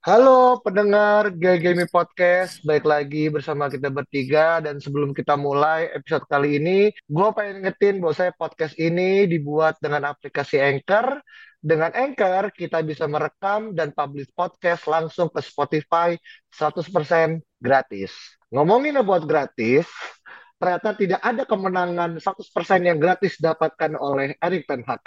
Halo pendengar GGMI Podcast, baik lagi bersama kita bertiga dan sebelum kita mulai episode kali ini, gue pengen ngetin bahwa saya podcast ini dibuat dengan aplikasi Anchor. Dengan Anchor, kita bisa merekam dan publish podcast langsung ke Spotify 100% gratis. Ngomongin buat gratis, ternyata tidak ada kemenangan 100% yang gratis dapatkan oleh Erik Ten Hag.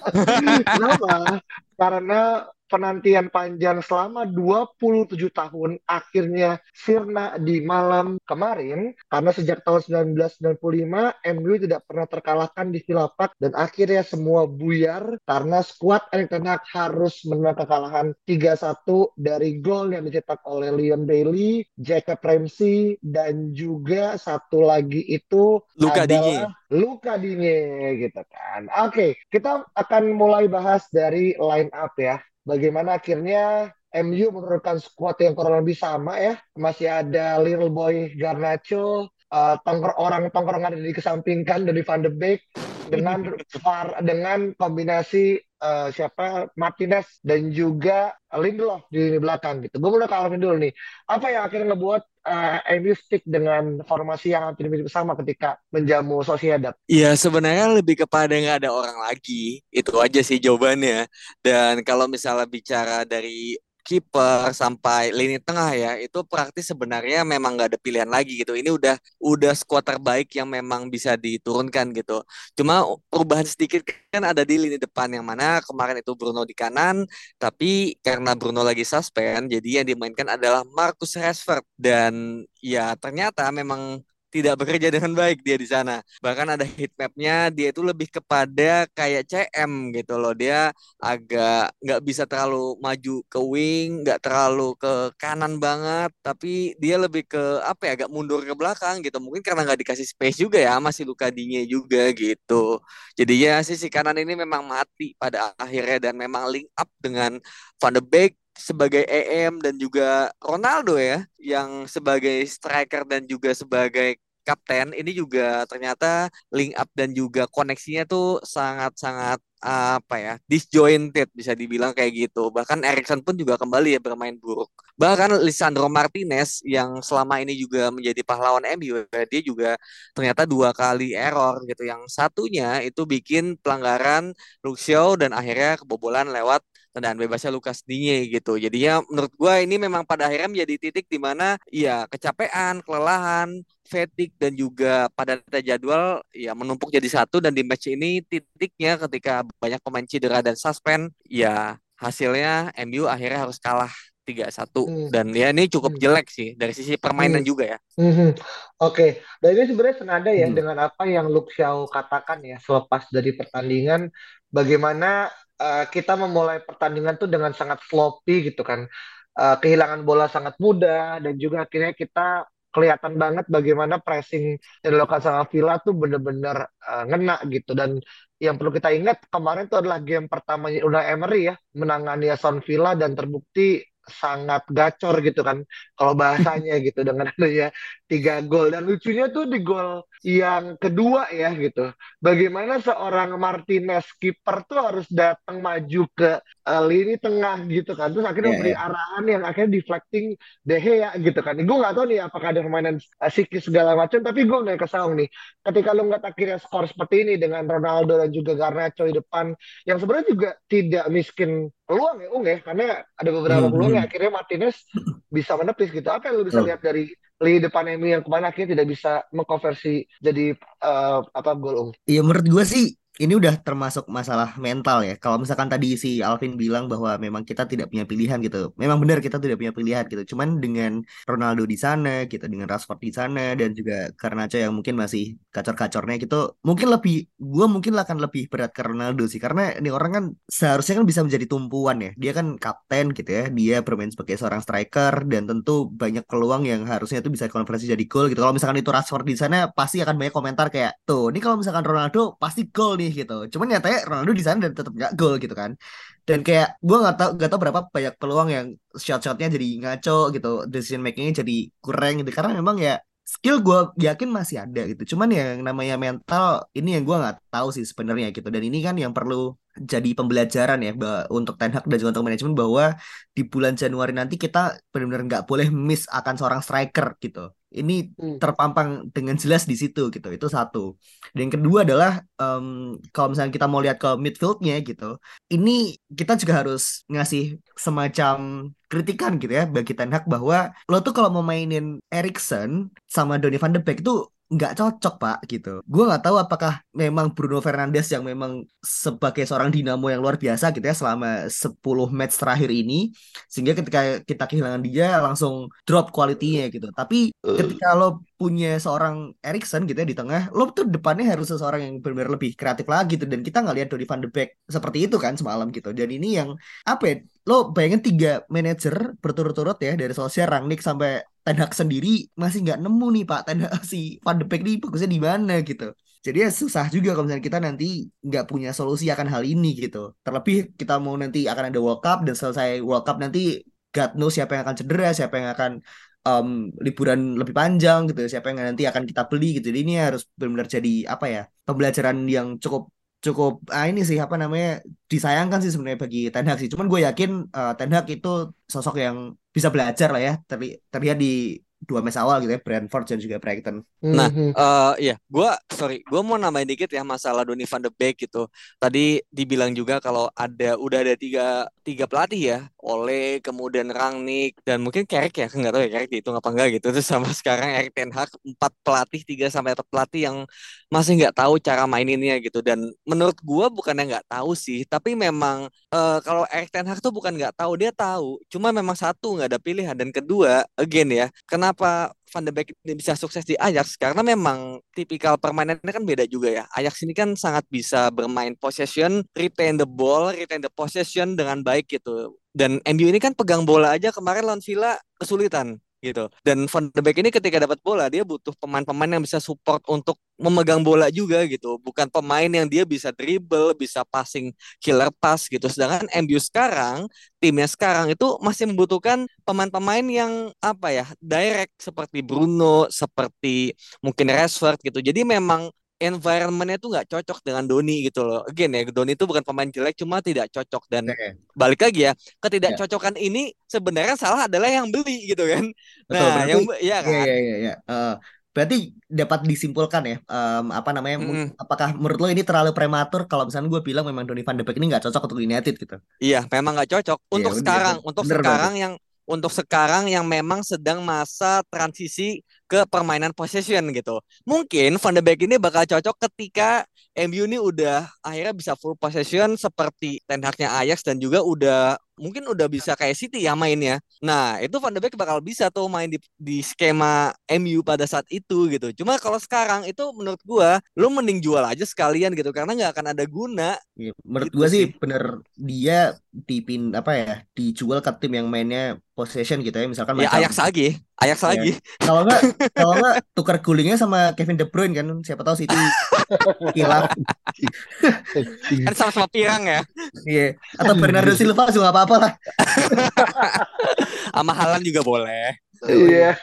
Kenapa? Karena penantian panjang selama 27 tahun akhirnya sirna di malam kemarin karena sejak tahun 1995 MU tidak pernah terkalahkan di Villa Park dan akhirnya semua buyar karena skuad Erik Ten Hag harus menerima kekalahan 3-1 dari gol yang dicetak oleh Leon Bailey, Jacob Ramsey dan juga satu lagi itu Luka Digne. Luka Digne gitu kan. Oke, kita akan mulai bahas dari line up ya. Bagaimana akhirnya MU menurunkan skuad yang kurang lebih sama ya. Masih ada Little Boy Garnacho, eh, tongkrong orang tongkrongan yang dikesampingkan dari Van de Beek dengan dengan kombinasi eh, siapa Martinez dan juga Lindelof di lini belakang gitu. Gue mulai ke Alvin dulu nih. Apa yang akhirnya ngebuat eh, MU stick dengan formasi yang hampir mirip sama ketika menjamu Sociedad? Ya sebenarnya lebih kepada nggak ada orang lagi. Itu aja sih jawabannya. Dan kalau misalnya bicara dari kiper sampai lini tengah ya, itu praktis sebenarnya memang nggak ada pilihan lagi gitu. Ini udah udah skuad terbaik yang memang bisa diturunkan gitu. Cuma perubahan sedikit kan ada di lini depan yang mana kemarin itu Bruno di kanan, tapi karena Bruno lagi suspend, jadi yang dimainkan adalah Marcus Rashford dan ya ternyata memang tidak bekerja dengan baik dia di sana. Bahkan ada heat mapnya dia itu lebih kepada kayak CM gitu loh. Dia agak nggak bisa terlalu maju ke wing, nggak terlalu ke kanan banget, tapi dia lebih ke apa ya, agak mundur ke belakang gitu. Mungkin karena nggak dikasih space juga ya, masih luka Digne juga gitu. Jadi ya sisi kanan ini memang mati pada akhirnya dan memang link up dengan Van de Beek sebagai EM dan juga Ronaldo ya yang sebagai striker dan juga sebagai kapten ini juga ternyata link up dan juga koneksinya tuh sangat-sangat apa ya disjointed bisa dibilang kayak gitu. Bahkan Erikson pun juga kembali ya bermain buruk. Bahkan Lisandro Martinez yang selama ini juga menjadi pahlawan MU dia juga ternyata dua kali error gitu. Yang satunya itu bikin pelanggaran Luxio dan akhirnya kebobolan lewat tendangan bebasnya Lukas Digne gitu. Jadinya menurut gua ini memang pada akhirnya menjadi titik di mana ya kecapean, kelelahan, fatigue dan juga padatnya jadwal ya menumpuk jadi satu dan di match ini titiknya ketika banyak pemain cedera dan suspend ya hasilnya MU akhirnya harus kalah 3-1 Hmm. dan ya ini cukup Hmm. jelek sih dari sisi permainan Hmm. juga ya. Mhm. Oke, dan ini sebenarnya senada ya Hmm. dengan apa yang Luke Xiao katakan ya selepas dari pertandingan, bagaimana eh, kita memulai pertandingan tuh dengan sangat sloppy gitu kan, Eh, kehilangan bola sangat mudah dan juga akhirnya kita kelihatan banget bagaimana pressing yang dilakukan sama Villa tuh bener-bener eh, ngena gitu. Dan yang perlu kita ingat kemarin itu adalah game pertamanya Unai Emery ya menangani Aston Villa dan terbukti sangat gacor gitu kan kalau bahasanya gitu dengan adanya tiga gol. Dan lucunya tuh di gol yang kedua ya gitu. Bagaimana seorang Martinez kiper tuh harus datang maju ke eh, lini tengah gitu kan. Terus akhirnya Iya, memberi iya. arahan yang akhirnya deflecting De Gea gitu kan. Gue nggak tahu nih apakah ada permainan eh, psikis segala macam tapi gue nggak kesal nih. Ketika lu ngeliat akhirnya skor seperti ini dengan Ronaldo dan juga Garnacho di depan yang sebenarnya juga tidak miskin peluang ya Ung ya. Karena ada beberapa Hmm, peluang yang hmm. akhirnya Martinez bisa menepis gitu. Apa yang lu bisa Betul. lihat dari lini depan MU yang ke mana akhirnya tidak bisa mengkonversi jadi eh, apa gol Iya menurut gue sih ini udah termasuk masalah mental ya. Kalau misalkan tadi si Alvin bilang bahwa memang kita tidak punya pilihan gitu. Memang benar kita tidak punya pilihan gitu. Cuman dengan Ronaldo di sana, gitu dengan Rashford di sana dan juga Garnacho yang mungkin masih kacor-kacornya gitu, mungkin lebih gue mungkin akan lebih berat ke Ronaldo sih karena ini orang kan seharusnya kan bisa menjadi tumpuan ya. Dia kan kapten gitu ya. Dia bermain sebagai seorang striker dan tentu banyak peluang yang harusnya itu bisa konversi jadi gol gitu. Kalau misalkan itu Rashford di sana pasti akan banyak komentar kayak tuh, ini kalau misalkan Ronaldo pasti gol nih gitu. Cuman nyatanya Ronaldo di sana dan tetap nggak gol gitu kan. Dan kayak gue nggak tahu nggak tahu berapa banyak peluang yang shot-shotnya jadi ngaco gitu, decision makingnya jadi kurang gitu. Karena memang ya skill gue yakin masih ada gitu. Cuman yang namanya mental ini yang gue nggak tahu sih sebenarnya gitu. Dan ini kan yang perlu jadi pembelajaran ya untuk Ten Hag dan juga untuk manajemen bahwa di bulan Januari nanti kita benar-benar nggak boleh miss akan seorang striker gitu. Ini hmm. terpampang dengan jelas di situ gitu. Itu satu. Dan yang kedua adalah um, kalau misalnya kita mau lihat ke midfieldnya gitu, ini kita juga harus ngasih semacam kritikan gitu ya bagi Ten Hag bahwa lo tuh kalau mau mainin Erikson sama Donny van de Beek itu nggak cocok pak gitu. Gue nggak tahu apakah memang Bruno Fernandes yang memang sebagai seorang dinamo yang luar biasa gitu ya selama 10 match terakhir ini sehingga ketika kita kehilangan dia langsung drop kualitinya gitu. Tapi ketika lo punya seorang Erikson gitu ya di tengah, lo tuh depannya harus seseorang yang benar-benar lebih kreatif lagi gitu dan kita nggak lihat Donny van de Beek seperti itu kan semalam gitu. Dan ini yang apa ya? Lo bayangin tiga manajer berturut-turut ya dari Solskjaer, Rangnick sampai Ten Hag sendiri masih nggak nemu nih Pak Ten Hag si Van de Beek nih bagusnya di mana gitu. Jadi ya susah juga kalau misalnya kita nanti nggak punya solusi akan hal ini gitu. Terlebih kita mau nanti akan ada World Cup dan selesai World Cup nanti God knows siapa yang akan cedera, siapa yang akan um, liburan lebih panjang gitu, siapa yang nanti akan kita beli gitu. Jadi ini harus benar-benar jadi apa ya pembelajaran yang cukup cukup ah ini sih apa namanya disayangkan sih sebenarnya bagi Ten Hag sih. Cuman gue yakin uh, Ten Hag itu sosok yang bisa belajar lah ya. Terli terlihat di dua match awal gitu ya Brentford dan juga Brighton. Nah, uh, iya, gue sorry, gue mau nambahin dikit ya masalah Donny van de Beek gitu. Tadi dibilang juga kalau ada udah ada tiga tiga pelatih ya, oleh kemudian Rangnick dan mungkin Kerek ya, nggak tahu ya Kerek itu apa enggak gitu. Terus sama sekarang Erik Ten Hag empat pelatih tiga sampai empat pelatih yang masih nggak tahu cara maininnya gitu. Dan menurut gue bukan yang nggak tahu sih, tapi memang uh, kalau Erik Ten Hag tuh bukan nggak tahu dia tahu, cuma memang satu nggak ada pilihan dan kedua again ya, kenapa Van de Beek ini bisa sukses di Ajax karena memang tipikal permainannya kan beda juga ya. Ajax ini kan sangat bisa bermain possession, retain the ball, retain the possession dengan baik gitu. Dan MU ini kan pegang bola aja kemarin lawan Villa kesulitan gitu. Dan Van de Beek ini ketika dapat bola dia butuh pemain-pemain yang bisa support untuk memegang bola juga gitu. Bukan pemain yang dia bisa dribble, bisa passing killer pass gitu. Sedangkan MU sekarang, timnya sekarang itu masih membutuhkan pemain-pemain yang apa ya, direct seperti Bruno, seperti mungkin Rashford gitu. Jadi memang environmentnya tuh nggak cocok dengan Doni gitu loh. Again ya, Doni itu bukan pemain jelek, cuma tidak cocok dan okay. balik lagi ya, ketidakcocokan yeah. ini sebenarnya salah adalah yang beli gitu kan. Betul, nah, berarti, yang ya kan. Iya iya iya. Uh, berarti dapat disimpulkan ya, um, apa namanya? Mm. Apakah menurut lo ini terlalu prematur kalau misalnya gue bilang memang Doni van de Beek ini nggak cocok untuk United gitu? Iya, memang nggak cocok. Iya, untuk yeah, sekarang, bener, untuk bener sekarang banget. yang untuk sekarang yang memang sedang masa transisi ke permainan possession gitu. Mungkin Van de Beek ini bakal cocok ketika MU ini udah akhirnya bisa full possession seperti Ten Hag-nya Ajax dan juga udah mungkin udah bisa kayak City ya mainnya. Nah, itu Van de Beek bakal bisa tuh main di, di skema MU pada saat itu gitu. Cuma kalau sekarang itu menurut gua lu mending jual aja sekalian gitu karena nggak akan ada guna. Ya, menurut gitu gua sih bener dia dipin apa ya dijual ke tim yang mainnya possession gitu ya misalkan ya Ajax lagi Ajax ya. lagi kalau nggak kalau nggak tukar gulingnya sama Kevin De Bruyne kan siapa tahu City kilap kan sama-sama pirang ya iya atau Bernardo Silva juga apa-apa lah sama Halan juga boleh Iya.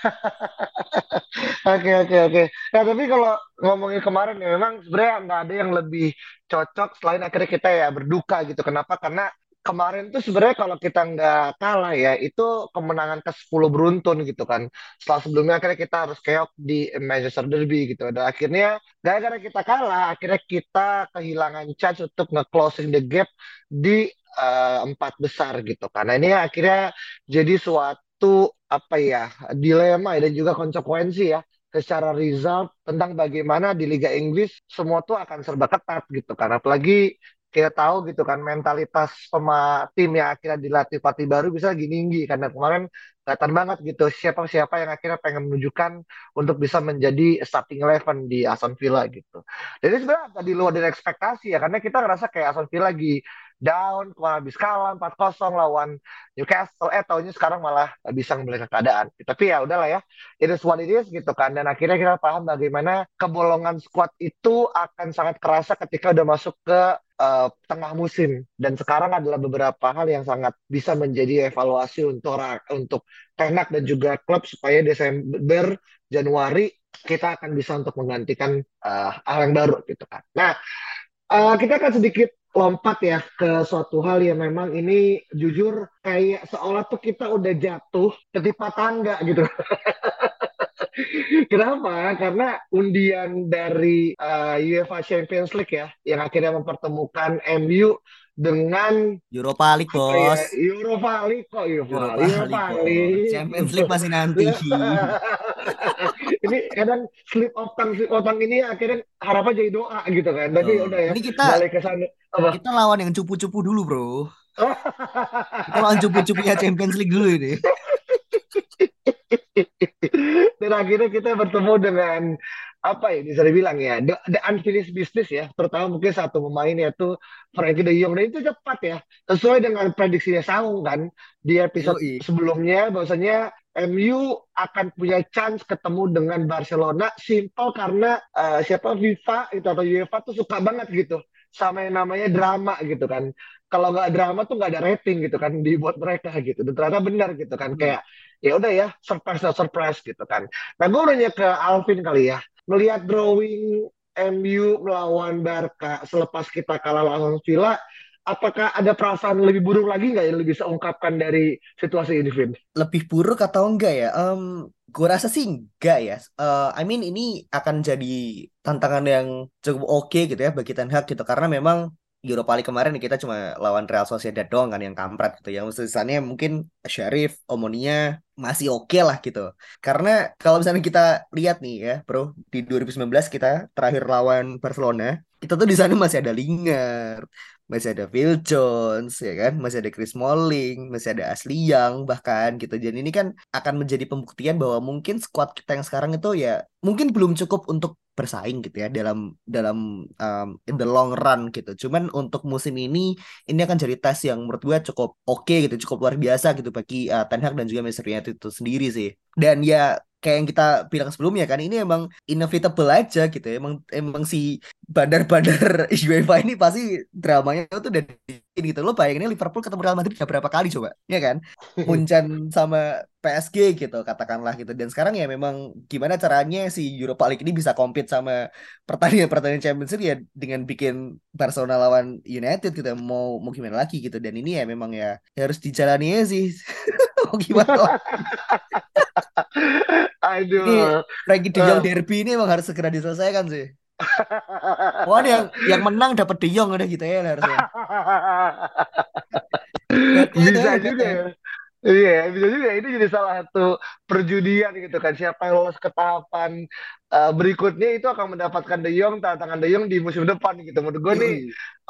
Oke oke oke. Nah tapi kalau ngomongin kemarin ya memang sebenarnya nggak ada yang lebih cocok selain akhirnya kita ya berduka gitu. Kenapa? Karena kemarin tuh sebenarnya kalau kita nggak kalah ya itu kemenangan ke 10 beruntun gitu kan. Setelah sebelumnya akhirnya kita harus keok di Manchester Derby gitu. Dan akhirnya gara-gara kita kalah, akhirnya kita kehilangan chance untuk nge-closing the gap di uh, empat besar gitu. Karena ini akhirnya jadi suatu apa ya dilema dan juga konsekuensi ya secara result tentang bagaimana di Liga Inggris semua tuh akan serba ketat gitu kan. Apalagi kita tahu gitu kan mentalitas pema tim yang akhirnya dilatih pelatih baru bisa lagi tinggi karena kemarin kelihatan banget gitu siapa-siapa yang akhirnya pengen menunjukkan untuk bisa menjadi starting eleven di Aston Villa gitu. Jadi sebenarnya agak di luar dari ekspektasi ya karena kita ngerasa kayak Aston Villa lagi down, kemarin habis kalah 4-0 lawan Newcastle, eh tahunya sekarang malah bisa membeli keadaan. Tapi ya udahlah ya, it is what it is gitu kan. Dan akhirnya kita paham bagaimana kebolongan squad itu akan sangat kerasa ketika udah masuk ke uh, tengah musim dan sekarang adalah beberapa hal yang sangat bisa menjadi evaluasi untuk untuk Tenak dan juga klub supaya Desember Januari kita akan bisa untuk menggantikan uh, hal yang baru gitu kan. Nah, uh, kita akan sedikit lompat ya ke suatu hal yang memang ini jujur kayak seolah tuh kita udah jatuh ketimpa tangga gitu. Kenapa? Karena undian dari uh, UEFA Champions League ya, yang akhirnya mempertemukan MU dengan Europa League ya, bos. Ya, Europa League kok Europa, Europa, Europa League. Champions League masih nanti. ini kadang slip of tongue slip of tongue ini akhirnya harapan jadi doa gitu kan. Tapi oh. udah ya. Ini kita balik ke sana. Apa? Kita lawan yang cupu-cupu dulu, Bro. kita lawan cupu-cupunya Champions League dulu ini. Dan akhirnya kita bertemu dengan apa ya bisa dibilang ya the, the unfinished business ya. Terutama mungkin satu pemain yaitu Frankie De Jong. Dan itu cepat ya sesuai dengan prediksinya Saung kan di episode Yui. sebelumnya bahwasanya MU akan punya chance ketemu dengan Barcelona simple karena uh, siapa FIFA itu atau UEFA tuh suka banget gitu sama yang namanya drama gitu kan. Kalau nggak drama tuh nggak ada rating gitu kan dibuat mereka gitu. Dan ternyata benar gitu kan hmm. kayak ya udah ya surprise surprise gitu kan. Nah gue nanya ke Alvin kali ya melihat drawing MU melawan Barca selepas kita kalah lawan Villa, apakah ada perasaan lebih buruk lagi nggak yang lebih bisa ungkapkan dari situasi ini, Vin? Lebih buruk atau enggak ya? Um, gue rasa sih enggak ya. Uh, I mean ini akan jadi tantangan yang cukup oke okay gitu ya bagi Ten Hag gitu karena memang Europa League kemarin kita cuma lawan Real Sociedad doang kan yang kampret gitu. Yang sisanya mungkin Sheriff, Omonia masih oke okay lah gitu. Karena kalau misalnya kita lihat nih ya, Bro, di 2019 kita terakhir lawan Barcelona, kita tuh di sana masih ada Lingard, masih ada Phil Jones ya kan? Masih ada Chris Smalling masih ada Ashley Young bahkan gitu. Jadi ini kan akan menjadi pembuktian bahwa mungkin squad kita yang sekarang itu ya mungkin belum cukup untuk bersaing gitu ya dalam dalam um, in the long run gitu. Cuman untuk musim ini ini akan jadi tes yang menurut gue cukup oke okay, gitu cukup luar biasa gitu bagi uh, Ten Hag dan juga Manchester United itu sendiri sih. Dan ya kayak yang kita bilang sebelumnya kan ini emang inevitable aja gitu ya. emang emang si bandar-bandar UEFA ini pasti dramanya tuh dari gitu. Lo bayangin Liverpool ketemu Real Madrid udah berapa kali coba ya kan? Muncan sama PSG gitu katakanlah gitu. Dan sekarang ya memang gimana caranya si Europa League ini bisa compete sama pertandingan-pertandingan Champions League ya dengan bikin Barcelona lawan United gitu. Mau mau gimana lagi gitu. Dan ini ya memang ya, ya harus dijalani ya sih. Mau gimana Aduh. Ini Frankie De Jong uh. derby ini emang harus segera diselesaikan sih. Wah, yang yang menang dapat De Jong udah gitu ya harusnya. Bisa juga ya. Iya, bisa juga ini jadi salah satu perjudian gitu kan. Siapa yang lolos ke tahapan uh, berikutnya itu akan mendapatkan De Jong, tantangan De Jong di musim depan gitu. Menurut gue nih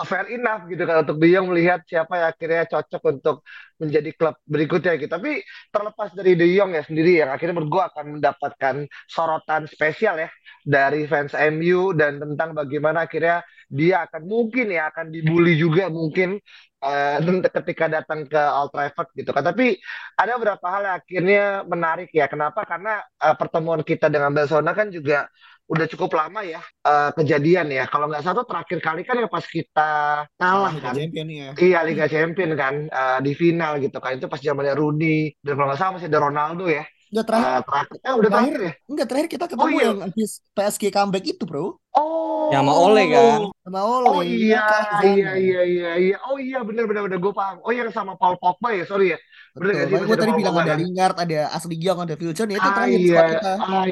fair enough gitu kan untuk De Jong melihat siapa yang akhirnya cocok untuk menjadi klub berikutnya gitu. Tapi terlepas dari De Jong ya sendiri yang akhirnya menurut gue akan mendapatkan sorotan spesial ya dari fans MU dan tentang bagaimana akhirnya dia akan mungkin ya akan dibully juga mungkin uh, ketika datang ke Old Trafford gitu kan. Tapi ada beberapa hal yang akhirnya menarik ya. Kenapa? Karena uh, pertemuan kita dengan Barcelona kan juga udah cukup lama ya uh, kejadian ya. Kalau nggak salah terakhir kali kan ya pas kita kalah Liga kan. Champion ya. Iya Liga Champion kan uh, di final gitu kan. Itu pas zamannya Rooney dan kalau nggak salah masih ada Ronaldo ya. Enggak terakhir. Uh, terakhir. Eh, udah terakhir, terakhir ya? Enggak terakhir kita ketemu oh, iya. yang habis PSG comeback itu, Bro. Oh. Yang sama Ole kan? Sama Ole. Oh iya, iya, iya, iya, iya. Oh iya, benar benar benar gue paham. Oh yang sama Paul Pogba ya, sorry ya. Bener Betul. Sih, gue tadi bilang ada kan? Lingard, ada Asli Young, ada Phil Jones, ya itu ah, terakhir iya. kita. Ah,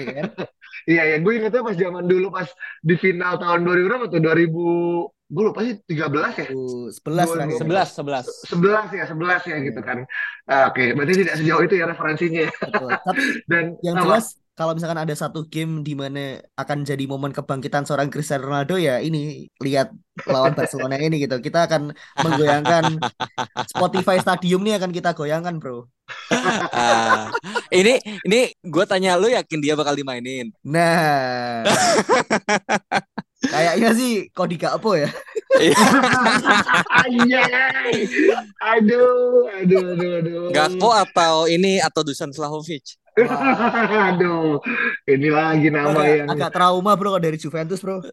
iya kan? Iya, ya, gue ingetnya pas zaman dulu pas di final tahun 2000 berapa tuh? 2000 gue lupa sih 13 ya? Sebelas lah. Sebelas, sebelas. Sebelas ya, sebelas ya gitu kan. Uh, Oke, okay. berarti tidak sejauh itu ya referensinya. Betul. Tapi dan yang apa? jelas kalau misalkan ada satu game di mana akan jadi momen kebangkitan seorang Cristiano Ronaldo ya ini lihat lawan Barcelona ini gitu. Kita akan menggoyangkan Spotify Stadium ini akan kita goyangkan, Bro. Ah, ini ini gue tanya lu yakin dia bakal dimainin? Nah. Kayaknya sih Cody Gakpo ya. Anjay. Aduh, aduh, aduh, aduh. Gakpo atau ini atau Dusan Vlahovic? Aduh, ini lagi nama Agak, yang agak trauma bro kalau dari Juventus bro.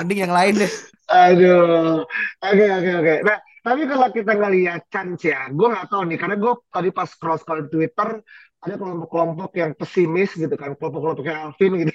Mending yang lain deh. Aduh, oke oke oke. Nah, tapi kalau kita ngelihat chance ya, gue nggak tahu nih, karena gue tadi pas scroll scroll di Twitter ada kelompok-kelompok yang pesimis gitu kan, kelompok-kelompok yang Alvin gitu.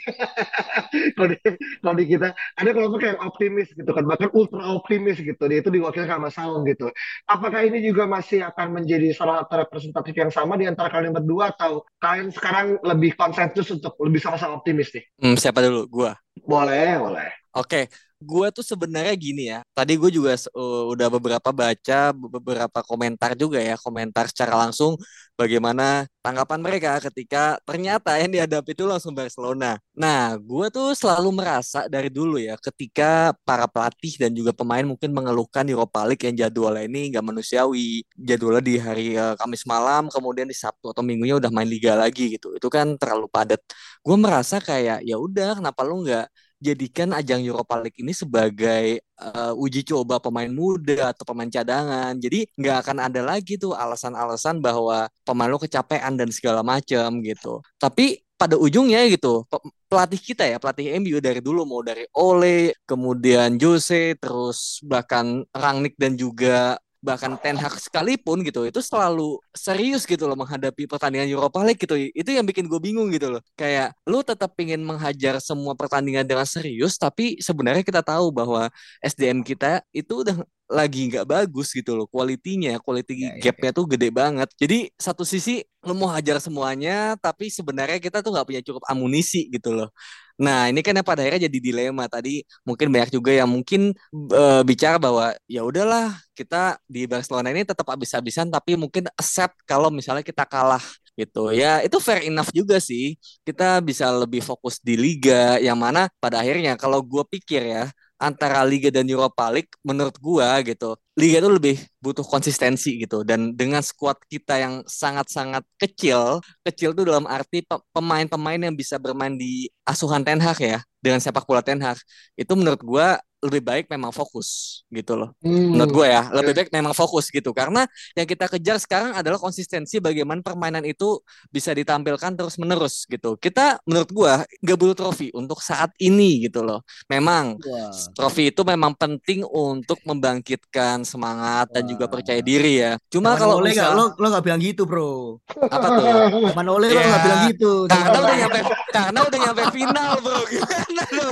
kalau di, kalau di kita ada kelompok yang optimis gitu kan, bahkan ultra optimis gitu. Dia itu diwakilkan sama Saung gitu. Apakah ini juga masih akan menjadi salah satu representatif yang sama di antara kalian berdua atau kalian sekarang lebih konsensus untuk lebih sama-sama optimis nih? Hmm, siapa dulu? Gua. Boleh, boleh. Oke, gue tuh sebenarnya gini ya. Tadi gue juga uh, udah beberapa baca beberapa komentar juga ya, komentar secara langsung bagaimana tanggapan mereka ketika ternyata yang dihadapi itu langsung Barcelona. Nah, gue tuh selalu merasa dari dulu ya, ketika para pelatih dan juga pemain mungkin mengeluhkan Europa League yang jadwalnya ini nggak manusiawi, jadwalnya di hari uh, Kamis malam, kemudian di Sabtu atau Minggunya udah main liga lagi gitu. Itu kan terlalu padat. Gue merasa kayak ya udah, kenapa lu nggak jadikan ajang Europa League ini sebagai uh, uji coba pemain muda atau pemain cadangan. Jadi nggak akan ada lagi tuh alasan-alasan bahwa pemain lo kecapean dan segala macam gitu. Tapi pada ujungnya gitu pelatih kita ya pelatih MU dari dulu mau dari Ole kemudian Jose terus bahkan Rangnick dan juga bahkan Ten Hag sekalipun gitu itu selalu serius gitu loh menghadapi pertandingan Europa League gitu. Itu yang bikin gue bingung gitu loh. Kayak lu tetap ingin menghajar semua pertandingan dengan serius tapi sebenarnya kita tahu bahwa SDM kita itu udah lagi nggak bagus gitu loh kualitinya quality ya, ya, gapnya ya. tuh gede banget jadi satu sisi lu mau hajar semuanya tapi sebenarnya kita tuh nggak punya cukup amunisi gitu loh Nah, ini kan yang pada akhirnya jadi dilema tadi. Mungkin banyak juga yang mungkin uh, bicara bahwa ya udahlah kita di Barcelona ini tetap habis-habisan tapi mungkin accept kalau misalnya kita kalah gitu. Ya, itu fair enough juga sih. Kita bisa lebih fokus di liga yang mana pada akhirnya kalau gue pikir ya antara Liga dan Europa League menurut gua gitu. Liga itu lebih butuh konsistensi gitu dan dengan skuad kita yang sangat-sangat kecil, kecil itu dalam arti pemain-pemain yang bisa bermain di asuhan Ten Hag ya, dengan sepak bola Ten Hag. Itu menurut gua lebih baik memang fokus gitu loh. Hmm. Menurut gue ya, lebih baik memang fokus gitu karena yang kita kejar sekarang adalah konsistensi bagaimana permainan itu bisa ditampilkan terus-menerus gitu. Kita menurut gue nggak butuh trofi untuk saat ini gitu loh. Memang wow. trofi itu memang penting untuk membangkitkan semangat wow. dan juga percaya diri ya. Cuma kalau oleh misal... gak, lo lo nggak bilang gitu, Bro. Apa tuh? Teman oleh yeah. lo nggak bilang gitu. Karena udah nyampe karena udah nyampe final, Bro. Gimana lo?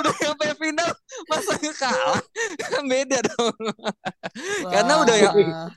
Udah nyampe final masa kalah. Kan beda dong. Wah. karena udah ya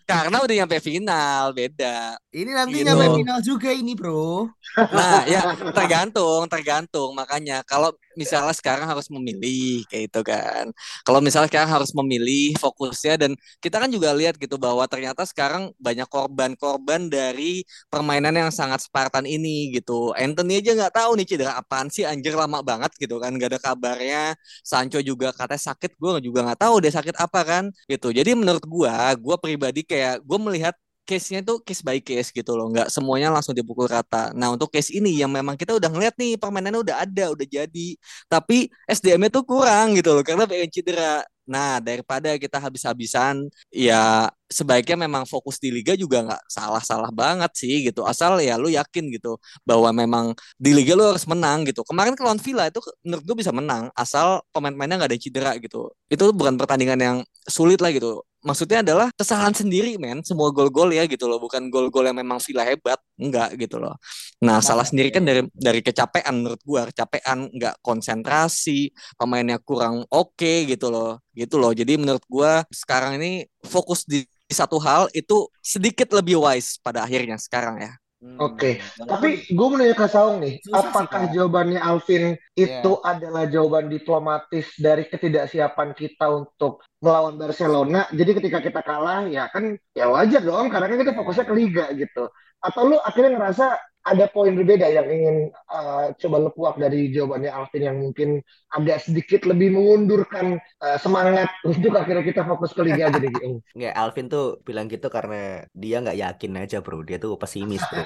karena udah nyampe final beda. Ini nanti gitu. nyampe final juga ini bro. Nah ya tergantung tergantung. Makanya kalau misalnya sekarang harus memilih kayak itu kan. Kalau misalnya sekarang harus memilih fokusnya dan kita kan juga lihat gitu bahwa ternyata sekarang banyak korban-korban dari permainan yang sangat Spartan ini gitu. Anthony aja nggak tahu nih cedera apaan sih anjir lama banget gitu kan nggak ada kabarnya. Sancho juga katanya sakit gue juga nggak tahu dia sakit apa kan gitu. Jadi menurut gue, gue pribadi kayak gue melihat case-nya itu case by case gitu loh, nggak semuanya langsung dipukul rata. Nah untuk case ini yang memang kita udah ngeliat nih permainannya udah ada, udah jadi, tapi SDM-nya tuh kurang gitu loh karena pengen cedera. Nah daripada kita habis-habisan, ya sebaiknya memang fokus di liga juga nggak salah-salah banget sih gitu. Asal ya lu yakin gitu bahwa memang di liga lu harus menang gitu. Kemarin lawan Villa itu menurut gue bisa menang asal pemain-pemainnya nggak ada cedera gitu. Itu bukan pertandingan yang sulit lah gitu maksudnya adalah kesalahan sendiri men. Semua gol-gol ya gitu loh. Bukan gol-gol yang memang Villa hebat. Enggak gitu loh. Nah, salah sendiri kan dari dari kecapean menurut gua. Kecapean enggak konsentrasi pemainnya kurang oke okay, gitu loh. Gitu loh. Jadi menurut gua sekarang ini fokus di satu hal itu sedikit lebih wise pada akhirnya sekarang ya Hmm. Oke, okay. tapi gue mau nanya ke Saung nih, Susah apakah sih, jawabannya Alvin itu yeah. adalah jawaban diplomatis dari ketidaksiapan kita untuk melawan Barcelona? Jadi ketika kita kalah, ya kan ya wajar dong, karena kan kita fokusnya ke Liga gitu. Atau lu akhirnya ngerasa ada poin berbeda yang ingin uh, coba lepuak dari jawabannya Alvin yang mungkin agak sedikit lebih mengundurkan uh, semangat untuk akhirnya kita fokus ke liga jadi gitu. Nggak, Alvin tuh bilang gitu karena dia nggak yakin aja bro, dia tuh pesimis bro.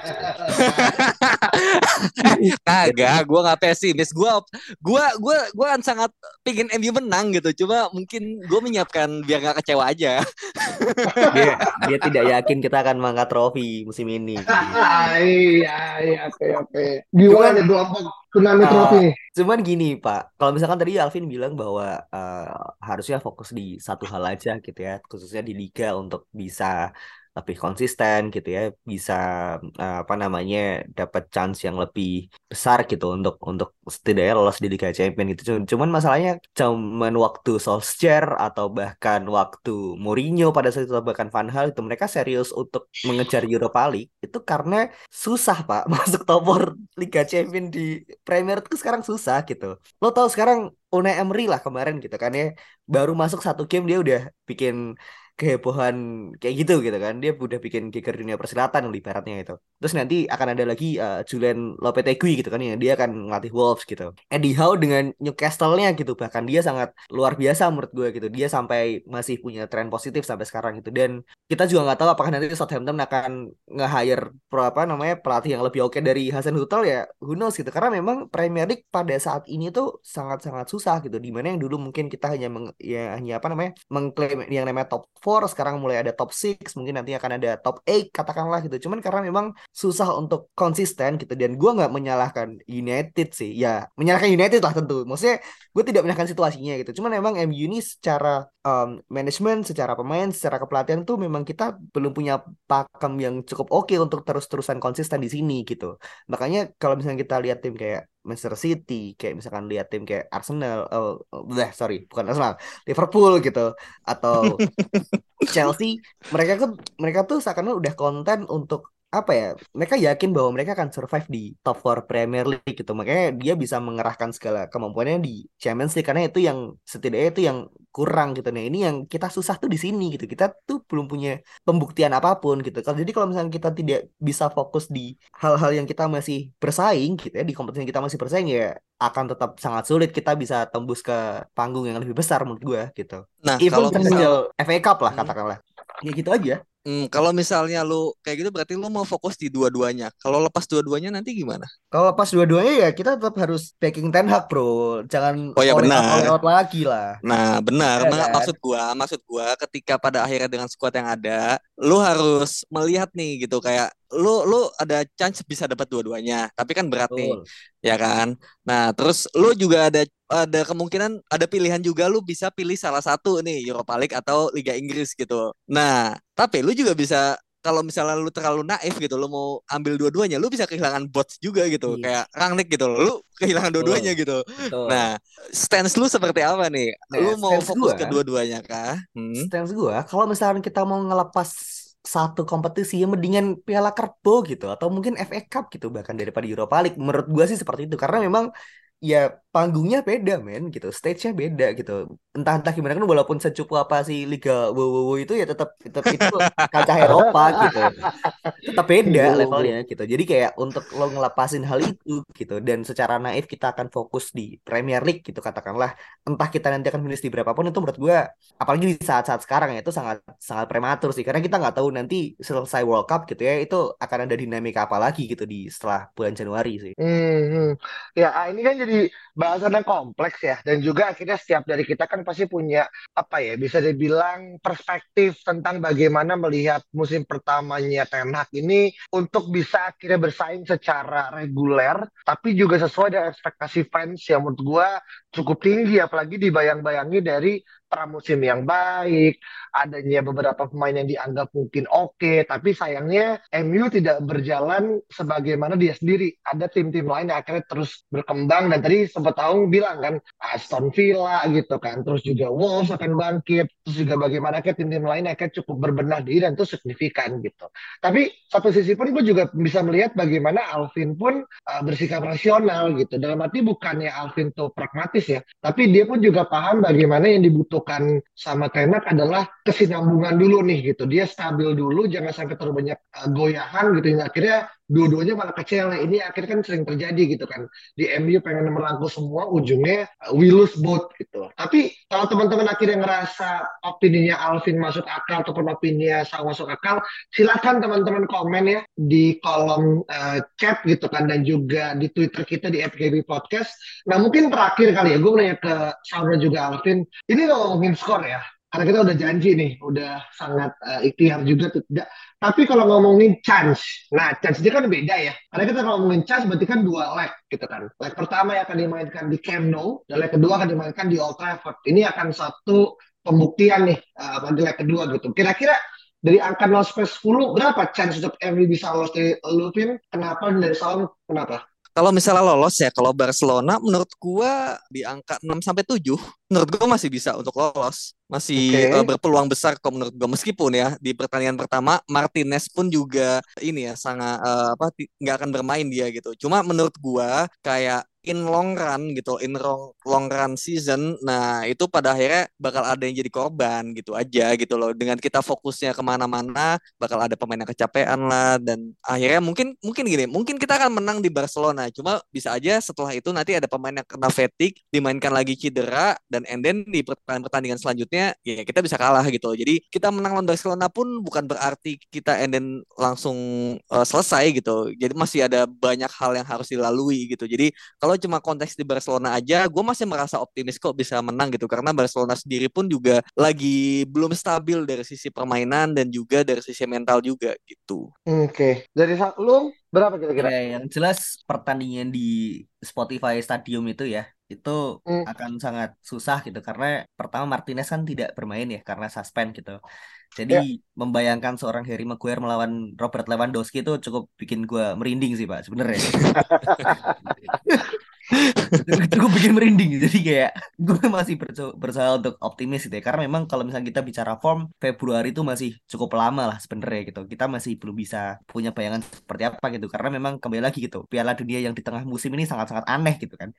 Kagak, gue nggak pesimis. Gue gue gue gue kan sangat pingin MU menang gitu. Cuma mungkin gue menyiapkan biar nggak kecewa aja. dia dia tidak yakin kita akan mengangkat trofi musim ini. Iya, iya, oke, oke. Gimana nih gelombang tsunami Uh, trofi? cuman gini Pak, kalau misalkan tadi Alvin bilang bahwa uh, harusnya fokus di satu hal aja gitu ya, khususnya di liga untuk bisa lebih konsisten gitu ya, bisa uh, apa namanya dapat chance yang lebih besar gitu untuk untuk setidaknya lolos di Liga Champions gitu. Cuman, masalahnya cuman waktu Solskjaer atau bahkan waktu Mourinho pada saat itu bahkan Van Hal itu mereka serius untuk mengejar Europa League itu karena susah Pak masuk top 4 Liga Champions di Premier itu sekarang susah gitu. Lo tahu sekarang Unai Emery lah kemarin gitu kan ya baru masuk satu game dia udah bikin kehebohan kayak gitu gitu kan. Dia udah bikin kicker dunia persilatan di baratnya itu terus nanti akan ada lagi uh, Julian Lopetegui gitu kan yang dia akan ngelatih Wolves gitu. Eddie Howe dengan Newcastle-nya gitu. Bahkan dia sangat luar biasa menurut gue gitu. Dia sampai masih punya tren positif sampai sekarang gitu. Dan kita juga nggak tahu apakah nanti Southampton akan nge-hire apa namanya pelatih yang lebih oke dari Hasan Hutel ya. Who knows gitu. Karena memang Premier League pada saat ini tuh sangat-sangat susah gitu. Di mana yang dulu mungkin kita hanya meng, ya hanya apa namanya mengklaim yang namanya top 4 sekarang mulai ada top 6 mungkin nanti akan ada top 8 katakanlah gitu. Cuman karena memang susah untuk konsisten gitu dan gue nggak menyalahkan United sih. Ya menyalahkan United lah tentu. Maksudnya gue tidak menyalahkan situasinya gitu. Cuman memang MU ini secara um, manajemen secara pemain secara kepelatihan tuh memang kita belum punya pakem yang cukup oke untuk terus-terusan konsisten di sini gitu. Makanya kalau misalnya kita lihat tim kayak Manchester City, kayak misalkan lihat tim kayak Arsenal, oh, oh sorry, bukan Arsenal, Liverpool gitu, atau Chelsea, mereka tuh mereka tuh seakan udah konten untuk apa ya mereka yakin bahwa mereka akan survive di top 4 Premier League gitu. Makanya dia bisa mengerahkan segala kemampuannya di Champions League karena itu yang setidaknya itu yang kurang gitu. Nah ini yang kita susah tuh di sini gitu. Kita tuh belum punya pembuktian apa pun gitu. Kalau jadi kalau misalnya kita tidak bisa fokus di hal-hal yang kita masih bersaing gitu ya di kompetisi yang kita masih bersaing ya akan tetap sangat sulit kita bisa tembus ke panggung yang lebih besar menurut gue gitu. Nah, even kalau terkecil FA Cup lah Hmm. katakanlah. Ya gitu aja Hmm, kalau misalnya lu kayak gitu berarti lu mau fokus di dua-duanya. Kalau lepas dua-duanya nanti gimana? Kalau pas dua-duanya ya kita tetap harus backing Ten Hag bro, jangan Oh ya benar. out lagi lah. Nah, benar. Ya kan? Maksud gua, maksud gua ketika pada akhirnya dengan squad yang ada, lu harus melihat nih gitu kayak lu lu ada chance bisa dapat dua-duanya, tapi kan berat nih, Betul. ya kan? Nah, terus lu juga ada ada kemungkinan ada pilihan juga lu bisa pilih salah satu nih Europa League atau Liga Inggris gitu. Nah, tapi lu juga bisa kalau misalnya lu terlalu naif gitu, lu mau ambil dua-duanya, lu bisa kehilangan bots juga gitu, Iya. kayak Rangnick gitu, lu kehilangan dua-duanya gitu. Betul. Nah, stance lu seperti apa nih? Nah, Lu mau stance fokus gua- ke dua-duanya kah? Hmm? Stance gue, kalau misalkan kita mau ngelepas satu kompetisi ya mendingan Piala Kerbo gitu atau mungkin FA Cup gitu bahkan daripada Europa League. Menurut gue sih seperti itu karena memang ya panggungnya beda men gitu. Stage-nya beda gitu. Entah entah gimana kan walaupun secupu apa sih Liga WWW itu ya tetap tetap itu kancah Eropa gitu. Tetap beda Iya. levelnya gitu. Jadi kayak untuk lo ngelepasin hal itu gitu dan secara naif kita akan fokus di Premier League gitu katakanlah. Entah kita nanti akan finish di berapapun itu menurut gue apalagi di saat-saat sekarang ya itu sangat sangat prematur sih. Karena kita nggak tahu nanti selesai World Cup gitu ya itu akan ada dinamika apa lagi gitu di setelah bulan Januari sih. Hmm, hmm. Ya, ini kan jadi bahasan yang kompleks ya, dan juga akhirnya setiap dari kita kan pasti punya apa ya, bisa dibilang perspektif tentang bagaimana melihat musim pertamanya Ten Hag ini untuk bisa akhirnya bersaing secara reguler, tapi juga sesuai dengan ekspektasi fans yang menurut gua cukup tinggi, apalagi dibayang-bayangi dari pramusim yang baik, adanya beberapa pemain yang dianggap mungkin oke, tapi sayangnya MU tidak berjalan sebagaimana dia sendiri. Ada tim-tim lain yang akhirnya terus berkembang dan tadi sempat tahu bilang kan Aston Villa gitu kan, terus juga Wolves akan bangkit, terus juga bagaimana kayak tim-tim lain akhirnya cukup berbenah diri dan itu signifikan gitu. Tapi satu sisi pun gue juga bisa melihat bagaimana Alvin pun uh, bersikap rasional gitu. Dalam arti bukannya Alvin tuh pragmatis ya, tapi dia pun juga paham bagaimana yang dibutuhkan sama Ten Hag adalah kesinambungan dulu nih gitu. Dia stabil dulu, jangan sampai terlalu banyak uh, goyahan gitu. Akhirnya dua-duanya malah kecewa. Ini akhirnya kan sering terjadi gitu kan. Di MU pengen merangkul semua, ujungnya uh, we lose both gitu. Tapi kalau teman-teman akhirnya ngerasa opininya Alvin masuk akal ataupun opininya sama masuk akal, silakan teman-teman komen ya di kolom uh, chat gitu kan dan juga di Twitter kita di FGB Podcast. Nah mungkin terakhir kali ya, gue nanya ke Sandra juga Alvin, ini ngomongin skor ya karena kita udah janji nih, udah sangat uh, ikhtiar juga tidak. Tapi kalau ngomongin chance, nah chance ini kan beda ya. Karena kita kalau ngomongin chance berarti kan dua leg gitu kan. Leg pertama yang akan dimainkan di Camp Nou, dan leg kedua akan dimainkan di Old Trafford. Ini akan satu pembuktian nih uh, leg kedua gitu. Kira-kira dari angka 0 sampai 10 berapa chance untuk MU bisa lolos dari Lupin? Kenapa dari Salam? Kenapa? Kalau misalnya lolos ya, kalau Barcelona menurut gua di angka 6 sampai 7, menurut gua masih bisa untuk lolos. Masih okay. uh, berpeluang besar kok menurut gua meskipun ya di pertandingan pertama Martinez pun juga ini ya sangat uh, apa nggak akan bermain dia gitu. Cuma menurut gua kayak in long run gitu, in long, long run season, nah itu pada akhirnya bakal ada yang jadi korban gitu aja gitu loh. Dengan kita fokusnya ke mana-mana, bakal ada pemain yang kecapean lah dan akhirnya mungkin mungkin gini, mungkin kita akan menang di Barcelona. Cuma bisa aja setelah itu nanti ada pemain yang kena fatigue, dimainkan lagi cedera dan and then di pertandingan selanjutnya ya kita bisa kalah gitu loh. Jadi kita menang lawan Barcelona pun bukan berarti kita and then langsung uh, selesai gitu. Jadi masih ada banyak hal yang harus dilalui gitu. Jadi kalau kalau cuma konteks di Barcelona aja, gue masih merasa optimis kok bisa menang gitu karena Barcelona sendiri pun juga lagi belum stabil dari sisi permainan dan juga dari sisi mental juga gitu. Oke, okay. dari lu berapa kira-kira? Ya, yang jelas pertandingan di Spotify Stadium itu ya itu hmm. akan sangat susah gitu karena pertama Martinez kan tidak bermain ya karena suspend gitu. Jadi ya. membayangkan seorang Harry Maguire melawan Robert Lewandowski itu cukup bikin gue merinding sih pak sebenarnya. cukup bikin merinding. Jadi kayak gue masih berusaha untuk optimis gitu ya. Karena memang kalau misalnya kita bicara form Februari itu masih cukup lama lah sebenarnya gitu. Kita masih belum bisa punya bayangan seperti apa gitu. Karena memang kembali lagi gitu Piala Dunia yang di tengah musim ini sangat-sangat aneh gitu kan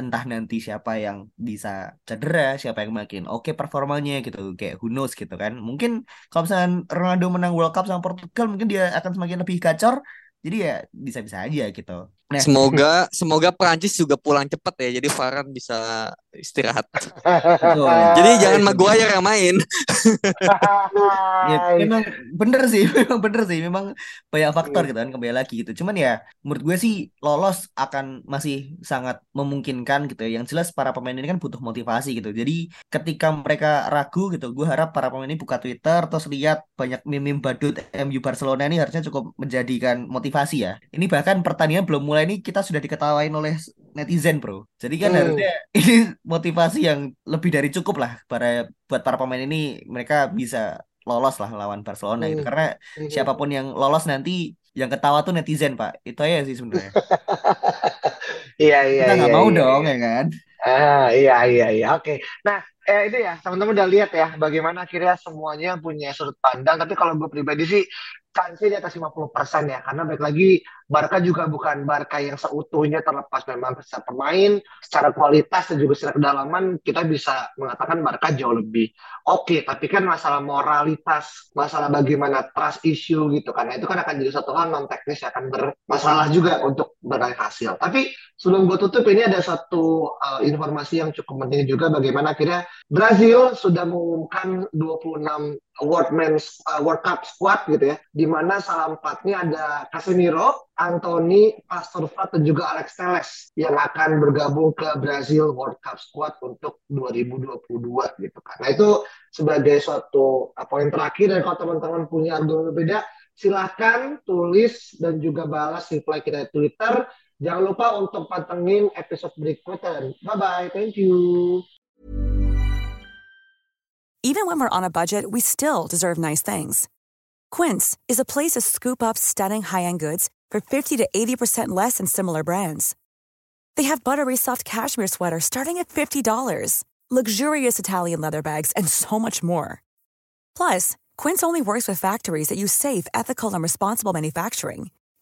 entah nanti siapa yang bisa cedera, siapa yang makin oke okay performanya gitu, kayak who knows gitu kan. Mungkin kalau misalnya Ronaldo menang World Cup sama Portugal, mungkin dia akan semakin lebih gacor. Jadi ya bisa-bisa aja gitu. Nah. Semoga semoga Prancis juga pulang cepat ya. Jadi Varane bisa istirahat. Jadi jangan Maguire yang main. ya, memang bener sih, memang bener sih, memang banyak faktor gitu kan kembali lagi gitu. Cuman ya menurut gue sih lolos akan masih sangat memungkinkan gitu ya. Yang jelas para pemain ini kan butuh motivasi gitu. Jadi ketika mereka ragu gitu, gue harap para pemain ini buka Twitter terus lihat banyak meme badut MU Barcelona ini harusnya cukup menjadikan motivasi ya. Ini bahkan pertandingan belum mulai ini kita sudah diketawain oleh netizen bro. Jadi kan hmm. harusnya ini motivasi yang lebih dari cukup lah para buat para pemain ini mereka bisa lolos lah lawan Barcelona gitu. hmm. Karena hmm. siapa pun yang lolos nanti yang ketawa tuh netizen pak. Itu aja sih sebenarnya. iya iya. Kita nggak iya, mau iya, dong iya. ya kan. Ah iya iya iya. Oke. Nah eh ini ya teman-teman udah lihat ya bagaimana akhirnya semuanya punya sudut pandang. Tapi kalau gue pribadi sih chance di atas 50% ya karena baik lagi Barca juga bukan Barca yang seutuhnya terlepas memang secara pemain, secara kualitas dan juga secara kedalaman kita bisa mengatakan Barca jauh lebih oke. Okay, tapi kan masalah moralitas, masalah bagaimana trust issue gitu karena itu kan akan jadi satu hal non teknis yang akan bermasalah juga untuk meraih hasil. Tapi sebelum gue tutup ini ada satu uh, informasi yang cukup penting juga bagaimana akhirnya Brazil sudah mengumumkan 26 World Men's uh, World Cup squad gitu ya, di mana salah empatnya ada Casemiro, Anthony, Pastor Fat dan juga Alex Teles yang akan bergabung ke Brazil World Cup squad untuk 2022 gitu kan. Nah itu sebagai suatu uh, poin terakhir dan kalau teman-teman punya argumen berbeda, silahkan tulis dan juga balas reply kita di Twitter. Jangan lupa untuk pantengin episode berikutnya. Bye bye, thank you. Even when we're on a budget, we still deserve nice things. Quince is a place to scoop up stunning high-end goods for 50 to 80% less than similar brands. They have buttery soft cashmere sweaters starting at $50, luxurious Italian leather bags, and so much more. Plus, Quince only works with factories that use safe, ethical, and responsible manufacturing.